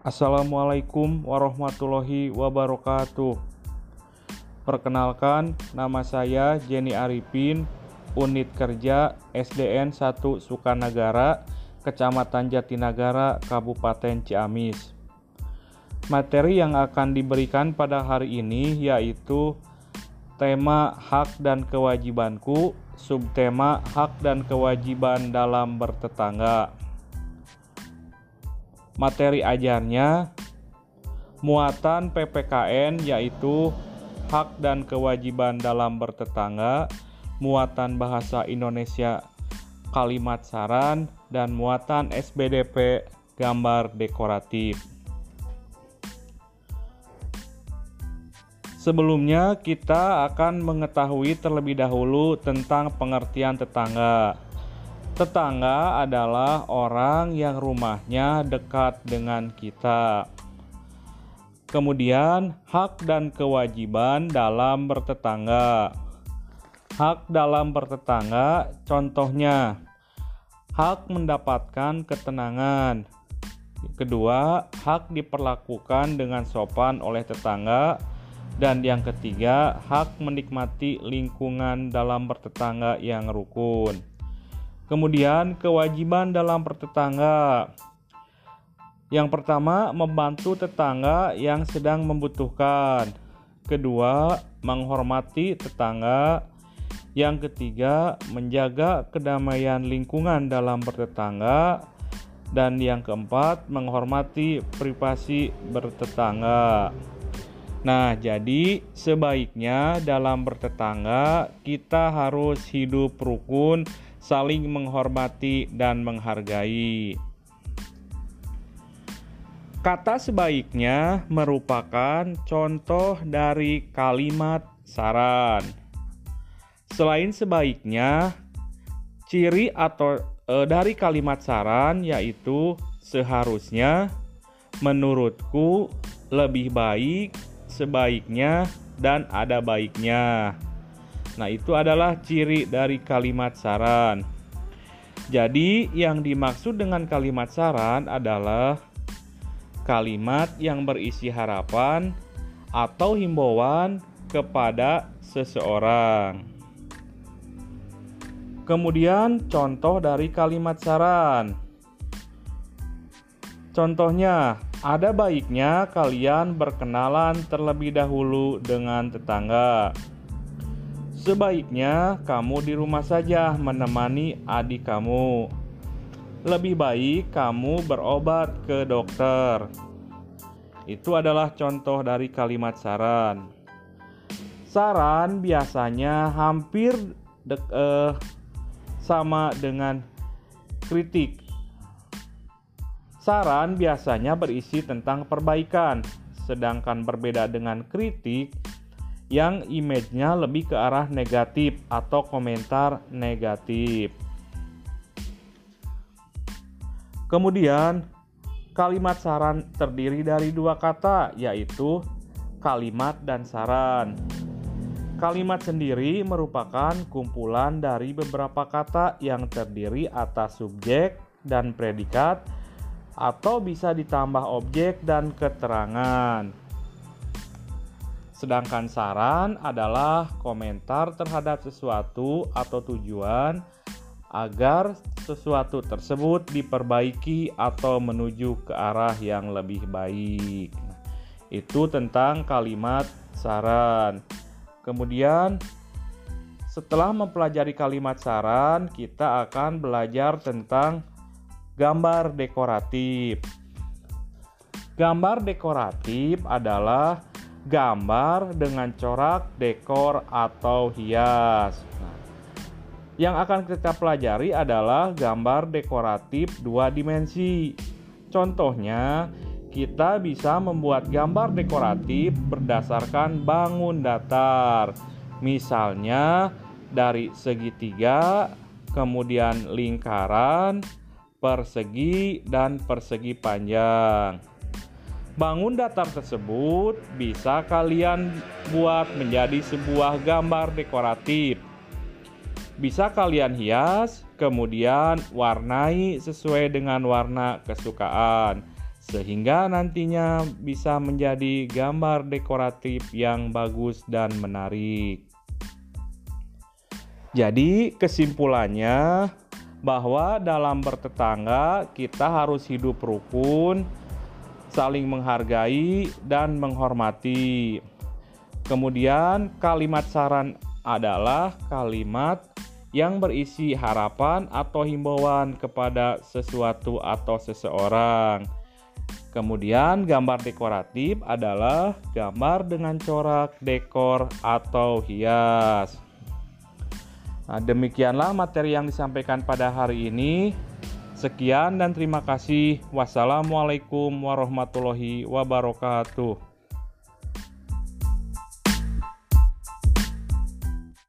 Assalamualaikum warahmatullahi wabarakatuh. Perkenalkan, nama saya Jenny Arifin, Unit Kerja SDN 1 Sukanagara, Kecamatan Jatinagara, Kabupaten Ciamis. Materi yang akan diberikan pada hari ini yaitu tema hak dan kewajibanku, subtema hak dan kewajiban dalam bertetangga. Materi ajarnya muatan PPKN yaitu hak dan kewajiban dalam bertetangga, muatan bahasa Indonesia kalimat saran dan muatan SBDP gambar dekoratif. Sebelumnya kita akan mengetahui terlebih dahulu tentang pengertian tetangga. Tetangga adalah orang yang rumahnya dekat dengan kita. Kemudian, hak dan kewajiban dalam bertetangga. Hak dalam bertetangga, contohnya hak mendapatkan ketenangan. Kedua, hak diperlakukan dengan sopan oleh tetangga. Dan yang ketiga, hak menikmati lingkungan dalam bertetangga yang rukun. Kemudian kewajiban dalam bertetangga. Yang pertama, membantu tetangga yang sedang membutuhkan. Kedua, menghormati tetangga. Yang ketiga, menjaga kedamaian lingkungan dalam bertetangga. Dan yang keempat, menghormati privasi bertetangga. Nah, jadi sebaiknya dalam bertetangga kita harus hidup rukun saling menghormati dan menghargai. Kata sebaiknya merupakan contoh dari kalimat saran. Selain sebaiknya, ciri atau e, dari kalimat saran yaitu seharusnya, menurutku, lebih baik, sebaiknya, dan ada baiknya. Nah, itu adalah ciri dari kalimat saran. Jadi, yang dimaksud dengan kalimat saran adalah kalimat yang berisi harapan atau himbauan kepada seseorang. Kemudian, contoh dari kalimat saran. Contohnya, ada baiknya kalian berkenalan terlebih dahulu dengan tetangga. Sebaiknya kamu di rumah saja menemani adik kamu. Lebih baik kamu berobat ke dokter. Itu adalah contoh dari kalimat saran. Saran biasanya hampir dek, eh, sama dengan kritik. Saran biasanya berisi tentang perbaikan, sedangkan berbeda dengan kritik yang image-nya lebih ke arah negatif atau komentar negatif. Kemudian, kalimat saran terdiri dari dua kata, yaitu kalimat dan saran. Kalimat sendiri merupakan kumpulan dari beberapa kata yang terdiri atas subjek dan predikat, atau bisa ditambah objek dan keterangan. Sedangkan saran adalah komentar terhadap sesuatu atau tujuan agar sesuatu tersebut diperbaiki atau menuju ke arah yang lebih baik. Itu tentang kalimat saran. Kemudian setelah mempelajari kalimat saran, kita akan belajar tentang gambar dekoratif. Gambar dekoratif adalah gambar dengan corak, dekor, atau hias. Nah, yang akan kita pelajari adalah gambar dekoratif dua dimensi. Contohnya, kita bisa membuat gambar dekoratif berdasarkan bangun datar. Misalnya, dari segitiga, kemudian lingkaran, persegi, dan persegi panjang. Bangun datar tersebut bisa kalian buat menjadi sebuah gambar dekoratif. Bisa kalian hias, kemudian warnai sesuai dengan warna kesukaan. sehingga nantinya bisa menjadi gambar dekoratif yang bagus dan menarik. Jadi, kesimpulannya bahwa dalam bertetangga kita harus hidup rukun, saling menghargai, dan menghormati. Kemudian, kalimat saran adalah kalimat yang berisi harapan atau himbauan kepada sesuatu atau seseorang. Kemudian, gambar dekoratif adalah gambar dengan corak, dekor, atau hias. Nah, demikianlah materi yang disampaikan pada hari ini. Sekian dan terima kasih. Wassalamualaikum warahmatullahi wabarakatuh.